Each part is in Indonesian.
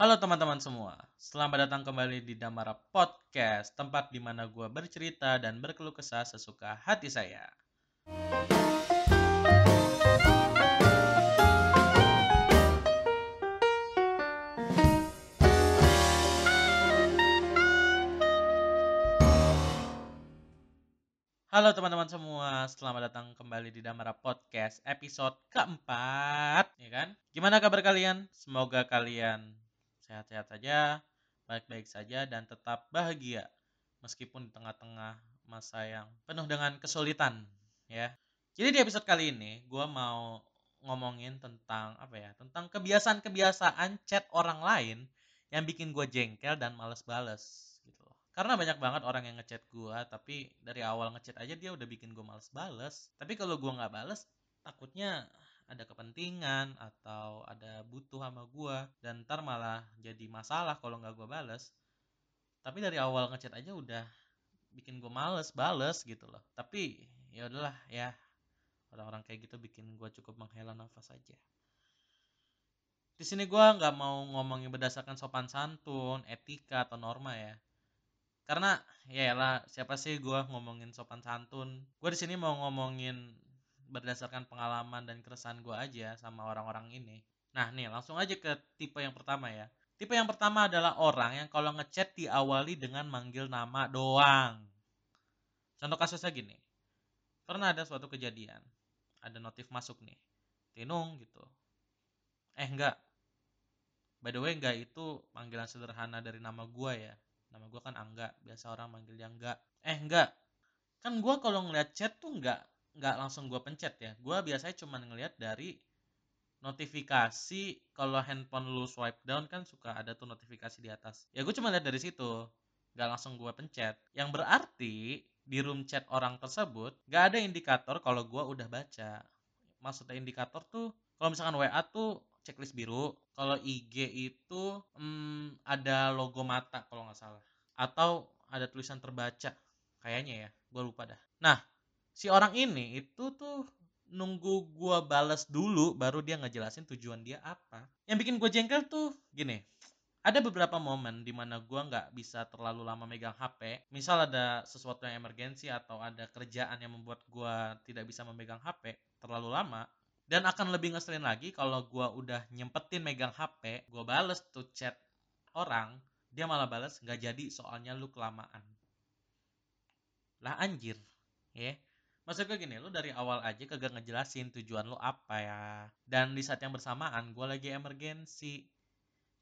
Halo teman-teman semua, selamat datang kembali di Damara Podcast, tempat di mana gue bercerita dan berkeluh kesah sesuka hati saya. Halo teman-teman semua, selamat datang kembali di Damara Podcast episode keempat, ya kan? Gimana kabar kalian? Semoga kalian sehat-sehat saja, baik-baik saja, dan tetap bahagia meskipun di tengah-tengah masa yang penuh dengan kesulitan, ya. Jadi di episode kali ini, gue mau ngomongin tentang apa ya? Tentang kebiasaan-kebiasaan chat orang lain yang bikin gue jengkel dan males bales karena banyak banget orang yang ngechat gue tapi dari awal ngechat aja dia udah bikin gue males bales tapi kalau gue nggak bales takutnya ada kepentingan atau ada butuh sama gue dan ntar malah jadi masalah kalau nggak gue bales. Tapi dari awal ngechat aja udah bikin gue males bales gitu loh. Tapi ya udahlah ya orang-orang kayak gitu bikin gue cukup menghela nafas aja. Di sini gue nggak mau ngomongin berdasarkan sopan santun etika atau norma ya. Karena ya lah siapa sih gue ngomongin sopan santun? Gue di sini mau ngomongin berdasarkan pengalaman dan keresahan gue aja sama orang-orang ini. Nah nih langsung aja ke tipe yang pertama ya. Tipe yang pertama adalah orang yang kalau ngechat diawali dengan manggil nama doang. Contoh kasusnya gini. Pernah ada suatu kejadian. Ada notif masuk nih. Tinung gitu. Eh enggak. By the way enggak itu panggilan sederhana dari nama gue ya. Nama gue kan Angga. Biasa orang manggil dia Angga. Eh enggak. Kan gue kalau ngeliat chat tuh enggak enggak langsung gue pencet ya gue biasanya cuma ngeliat dari notifikasi kalau handphone lu swipe down kan suka ada tuh notifikasi di atas ya gue cuma lihat dari situ nggak langsung gue pencet yang berarti di room chat orang tersebut nggak ada indikator kalau gue udah baca maksudnya indikator tuh kalau misalkan WA tuh checklist biru. Kalau IG itu hmm, ada logo mata kalau nggak salah. Atau ada tulisan terbaca. Kayaknya ya, gue lupa dah. Nah, si orang ini itu tuh nunggu gue balas dulu baru dia ngejelasin tujuan dia apa. Yang bikin gue jengkel tuh gini, ada beberapa momen di mana gue nggak bisa terlalu lama megang HP. Misal ada sesuatu yang emergensi atau ada kerjaan yang membuat gue tidak bisa memegang HP terlalu lama. Dan akan lebih ngeselin lagi kalau gue udah nyempetin megang HP, gue bales tuh chat orang, dia malah bales nggak jadi soalnya lu kelamaan. Lah anjir, ya. Yeah. Maksud gue gini, lu dari awal aja kagak ngejelasin tujuan lu apa ya. Dan di saat yang bersamaan, gue lagi emergensi.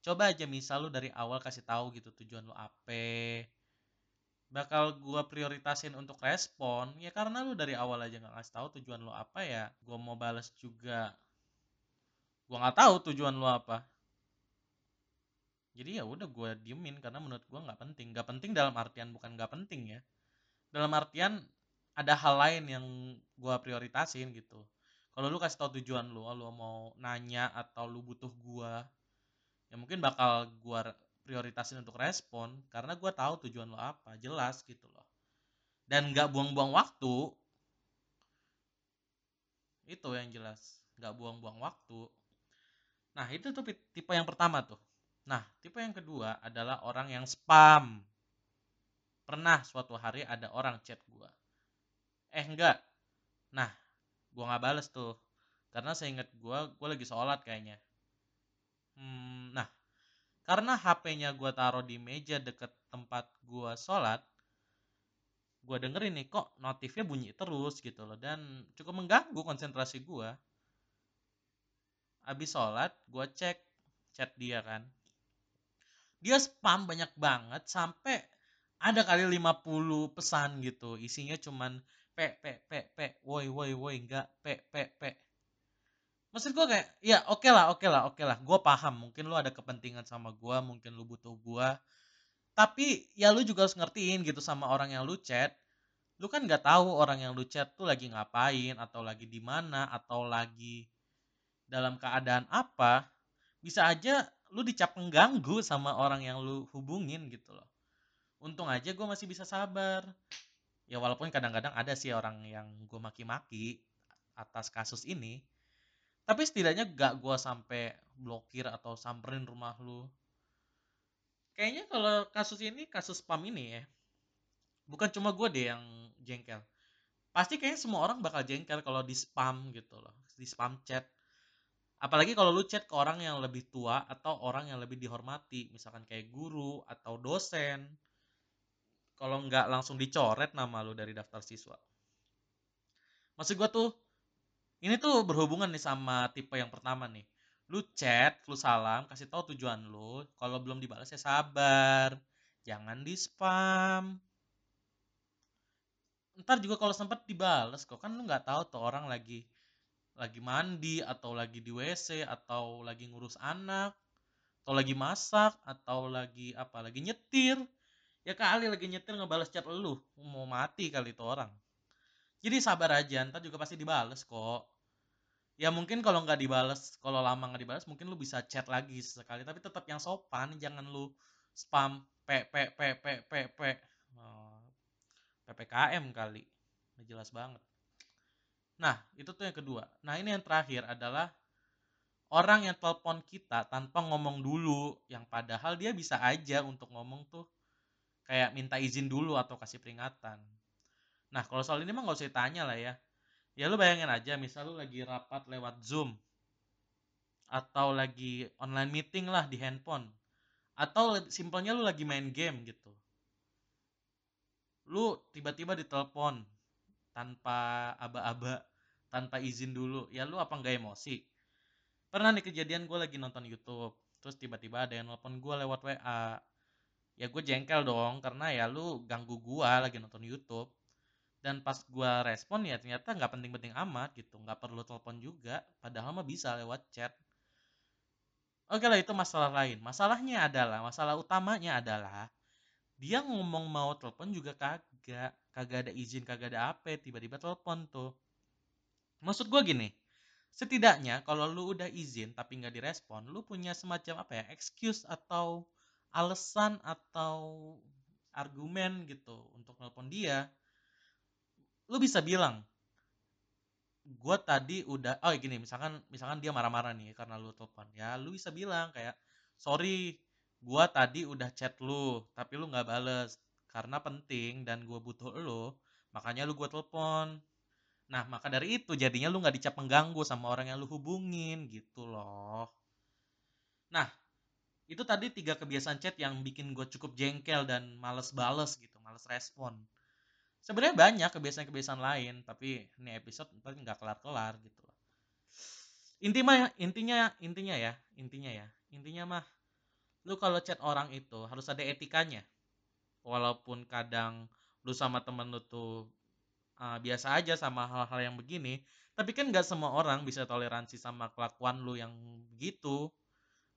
Coba aja misal lu dari awal kasih tahu gitu tujuan lu apa, bakal gue prioritasin untuk respon ya karena lu dari awal aja nggak ngasih tahu tujuan lu apa ya gue mau balas juga. Gue nggak tahu tujuan lu apa. Jadi ya udah gue diemin karena menurut gue nggak penting. Nggak penting dalam artian bukan nggak penting ya. Dalam artian ada hal lain yang gue prioritasin gitu. Kalau lu kasih tahu tujuan lu lu mau nanya atau lu butuh gue ya mungkin bakal gue prioritasin untuk respon karena gue tahu tujuan lo apa jelas gitu loh. Dan nggak buang-buang waktu itu yang jelas nggak buang-buang waktu. Nah itu tuh tipe yang pertama tuh. Nah tipe yang kedua adalah orang yang spam. Pernah suatu hari ada orang chat gue eh enggak. Nah gue nggak bales tuh. Karena saya inget gue gue lagi sholat kayaknya. Hmm, nah karena HP-nya gue taruh di meja deket tempat gue sholat gue dengerin nih kok notifnya bunyi terus gitu loh. Dan cukup mengganggu konsentrasi gue abis sholat gue cek chat dia kan. Dia spam banyak banget sampai ada kali 50 pesan gitu. Isinya cuman pe pe pe pe. Woi woi woi. Enggak pe pe pe. Maksud gue kayak ya oke okay lah oke okay lah oke okay lah. Gue paham. Mungkin lu ada kepentingan sama gue mungkin lu butuh gue tapi ya lu juga harus ngertiin gitu sama orang yang lu chat. Lu kan nggak tahu orang yang lu chat tuh lagi ngapain atau lagi di mana atau lagi dalam keadaan apa. Bisa aja lu dicap mengganggu sama orang yang lu hubungin gitu loh. Untung aja gue masih bisa sabar ya walaupun kadang-kadang ada sih orang yang gue maki-maki atas kasus ini tapi setidaknya gak gue sampai blokir atau samperin rumah lu. Kayaknya kalau kasus ini kasus spam ini ya bukan cuma gue deh yang jengkel. Pasti kayaknya semua orang bakal jengkel kalau di spam gitu loh di spam chat. Apalagi kalau lu chat ke orang yang lebih tua atau orang yang lebih dihormati misalkan kayak guru atau dosen kalau nggak langsung dicoret nama lu dari daftar siswa. Maksud gue tuh ini tuh berhubungan nih sama tipe yang pertama nih. Lu chat lu salam kasih tahu tujuan lu. Kalau belum dibalas ya sabar. Jangan di spam. Ntar juga kalau sempat dibales kok. Kan lu nggak tahu tuh orang lagi lagi mandi atau lagi di WC atau lagi ngurus anak atau lagi masak atau lagi apa lagi nyetir ya kali lagi nyetir ngebales chat lu. Mau mati kali itu orang. Jadi sabar aja ntar juga pasti dibales kok. Ya mungkin kalau nggak dibales kalau lama nggak dibales mungkin lu bisa chat lagi sekali tapi tetap yang sopan jangan lu spam p p p p p p oh, ppkm kali. Jelas banget. Nah, itu tuh yang kedua. Nah, ini yang terakhir adalah orang yang telepon kita tanpa ngomong dulu, yang padahal dia bisa aja untuk ngomong tuh kayak minta izin dulu atau kasih peringatan. Nah, kalau soal ini mah nggak usah tanya lah ya. Ya lu bayangin aja, misal lu lagi rapat lewat Zoom atau lagi online meeting lah di handphone atau simpelnya lu lagi main game gitu. Lu tiba-tiba ditelepon tanpa aba-aba tanpa izin dulu ya lu apa nggak emosi pernah nih kejadian gue lagi nonton YouTube terus tiba-tiba ada yang nelfon gue lewat WA ya gue jengkel dong karena ya lu ganggu gue lagi nonton YouTube. Dan pas gue respon ya ternyata nggak penting-penting amat gitu nggak perlu telepon juga. Padahal mah bisa lewat chat. Oke lah itu masalah lain. Masalahnya adalah masalah utamanya adalah dia ngomong mau telepon juga kagak. Kagak ada izin kagak ada apa tiba-tiba telepon tuh. Maksud gue gini setidaknya kalau lu udah izin tapi nggak direspon lu punya semacam apa ya excuse atau alasan atau argumen gitu untuk telepon dia lu bisa bilang gue tadi udah oh gini misalkan misalkan dia marah-marah nih karena lu telepon. Ya lu bisa bilang kayak sorry gue tadi udah chat lu tapi lu nggak bales karena penting dan gue butuh lo makanya lu gue telepon. Nah maka dari itu jadinya lu nggak dicap mengganggu sama orang yang lu hubungin gitu loh. Nah itu tadi tiga kebiasaan chat yang bikin gue cukup jengkel dan males bales gitu males respon. Sebenarnya banyak kebiasaan-kebiasaan lain tapi ini episode ntar nggak kelar-kelar gitu loh. Intinya intinya intinya ya intinya ya intinya mah lu kalau chat orang itu harus ada etikanya. Walaupun kadang lu sama temen lu tuh uh, biasa aja sama hal-hal yang begini tapi kan gak semua orang bisa toleransi sama kelakuan lu yang begitu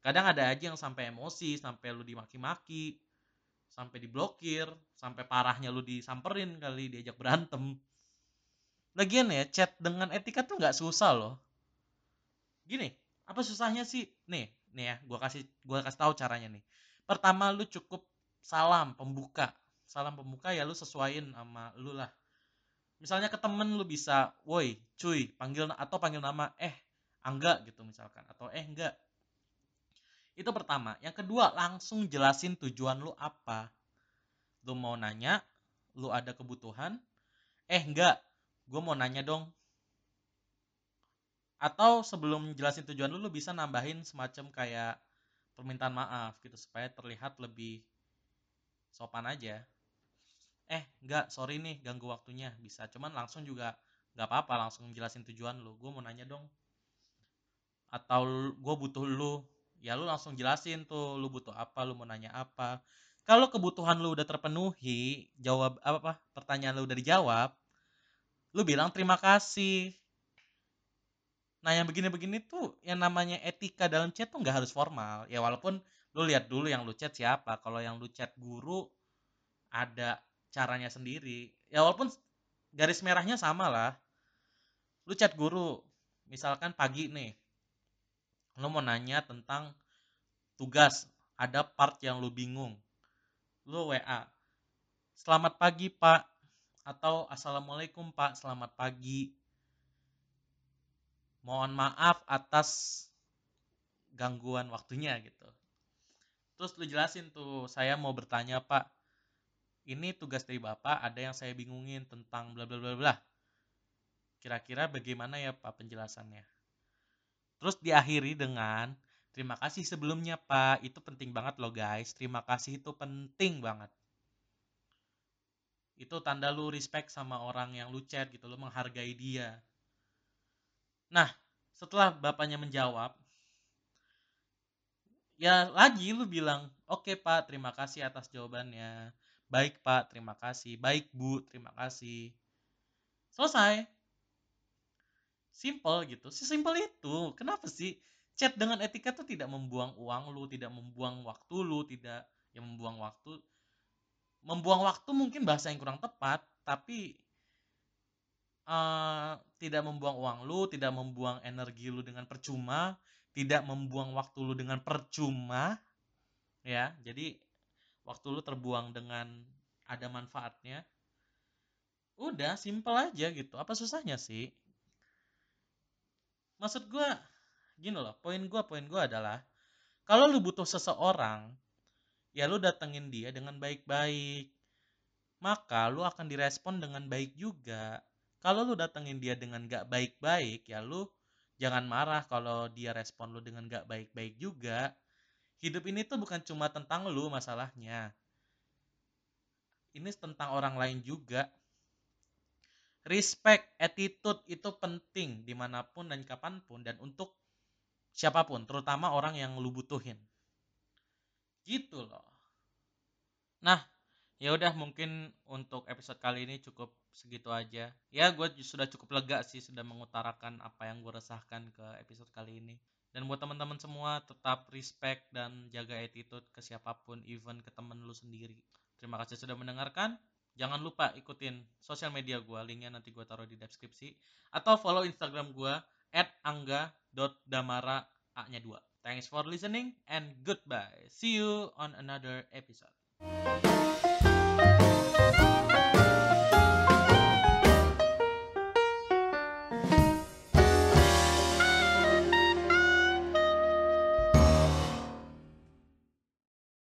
kadang ada aja yang sampai emosi sampai lu dimaki-maki sampai diblokir sampai parahnya lu disamperin kali diajak berantem. Lagian ya chat dengan etika tuh nggak susah loh. Gini apa susahnya sih? Nih nih ya gua kasih gua kasih tahu caranya nih. Pertama lu cukup salam pembuka. Salam pembuka ya lu sesuaiin sama lu lah. Misalnya ke temen lu bisa woi cuy panggil atau panggil nama eh angga gitu misalkan atau eh enggak itu pertama. Yang kedua langsung jelasin tujuan lu apa. Lu mau nanya lu ada kebutuhan? Eh enggak. Gue mau nanya dong. Atau sebelum jelasin tujuan lu lu bisa nambahin semacam kayak permintaan maaf gitu supaya terlihat lebih sopan aja. Eh enggak. Sorry nih ganggu waktunya. Bisa. Cuman langsung juga nggak apa-apa langsung jelasin tujuan lu. Gue mau nanya dong. Atau gue butuh lu ya lu langsung jelasin tuh lu butuh apa lu mau nanya apa. Kalau kebutuhan lu udah terpenuhi jawab apa, apa pertanyaan lu udah dijawab lu bilang terima kasih. Nah yang begini-begini tuh yang namanya etika dalam chat tuh nggak harus formal. Ya walaupun lu lihat dulu yang lu chat siapa. Kalau yang lu chat guru ada caranya sendiri. Ya walaupun garis merahnya sama lah. Lu chat guru misalkan pagi nih lu mau nanya tentang tugas. Ada part yang lu bingung. Lu WA selamat pagi pak. Atau assalamualaikum pak. Selamat pagi. Mohon maaf atas gangguan waktunya gitu. Terus lu jelasin tuh saya mau bertanya pak. Ini tugas dari bapak ada yang saya bingungin tentang bla bla bla bla. Kira-kira bagaimana ya pak penjelasannya terus diakhiri dengan terima kasih sebelumnya pak. Itu penting banget loh guys. Terima kasih itu penting banget. Itu tanda lu respect sama orang yang lu chat gitu lu menghargai dia. Nah setelah bapaknya menjawab ya lagi lu bilang oke okay, pak terima kasih atas jawabannya. Baik pak terima kasih. Baik bu terima kasih. Selesai simple gitu. Simple itu kenapa sih chat dengan etika tuh tidak membuang uang lu tidak membuang waktu lu tidak yang membuang waktu membuang waktu mungkin bahasa yang kurang tepat tapi uh, tidak membuang uang lu tidak membuang energi lu dengan percuma tidak membuang waktu lu dengan percuma ya. Jadi waktu lu terbuang dengan ada manfaatnya udah simple aja gitu. Apa susahnya sih maksud gue gini loh poin gue poin gue adalah kalau lu butuh seseorang ya lu datengin dia dengan baik-baik. Maka lu akan direspon dengan baik juga. Kalau lu datengin dia dengan gak baik-baik ya lu jangan marah kalau dia respon lu dengan gak baik-baik juga. Hidup ini tuh bukan cuma tentang lu masalahnya. Ini tentang orang lain juga respect attitude itu penting di mana pun dan kapan pun dan untuk siapa pun terutama orang yang lu butuhin. Gitu loh. Nah ya udah mungkin untuk episode kali ini cukup segitu aja. Ya gue sudah cukup lega sih sudah mengutarakan apa yang gue resahkan ke episode kali ini. Dan buat teman-teman semua tetap respect dan jaga attitude ke siapa pun even ke temen lu sendiri. Terima kasih sudah mendengarkan jangan lupa ikutin sosial media gue linknya nanti gue taruh di deskripsi. Atau follow instagram gue at angga.damara a nya 2 thanks for listening and goodbye. See you on another episode.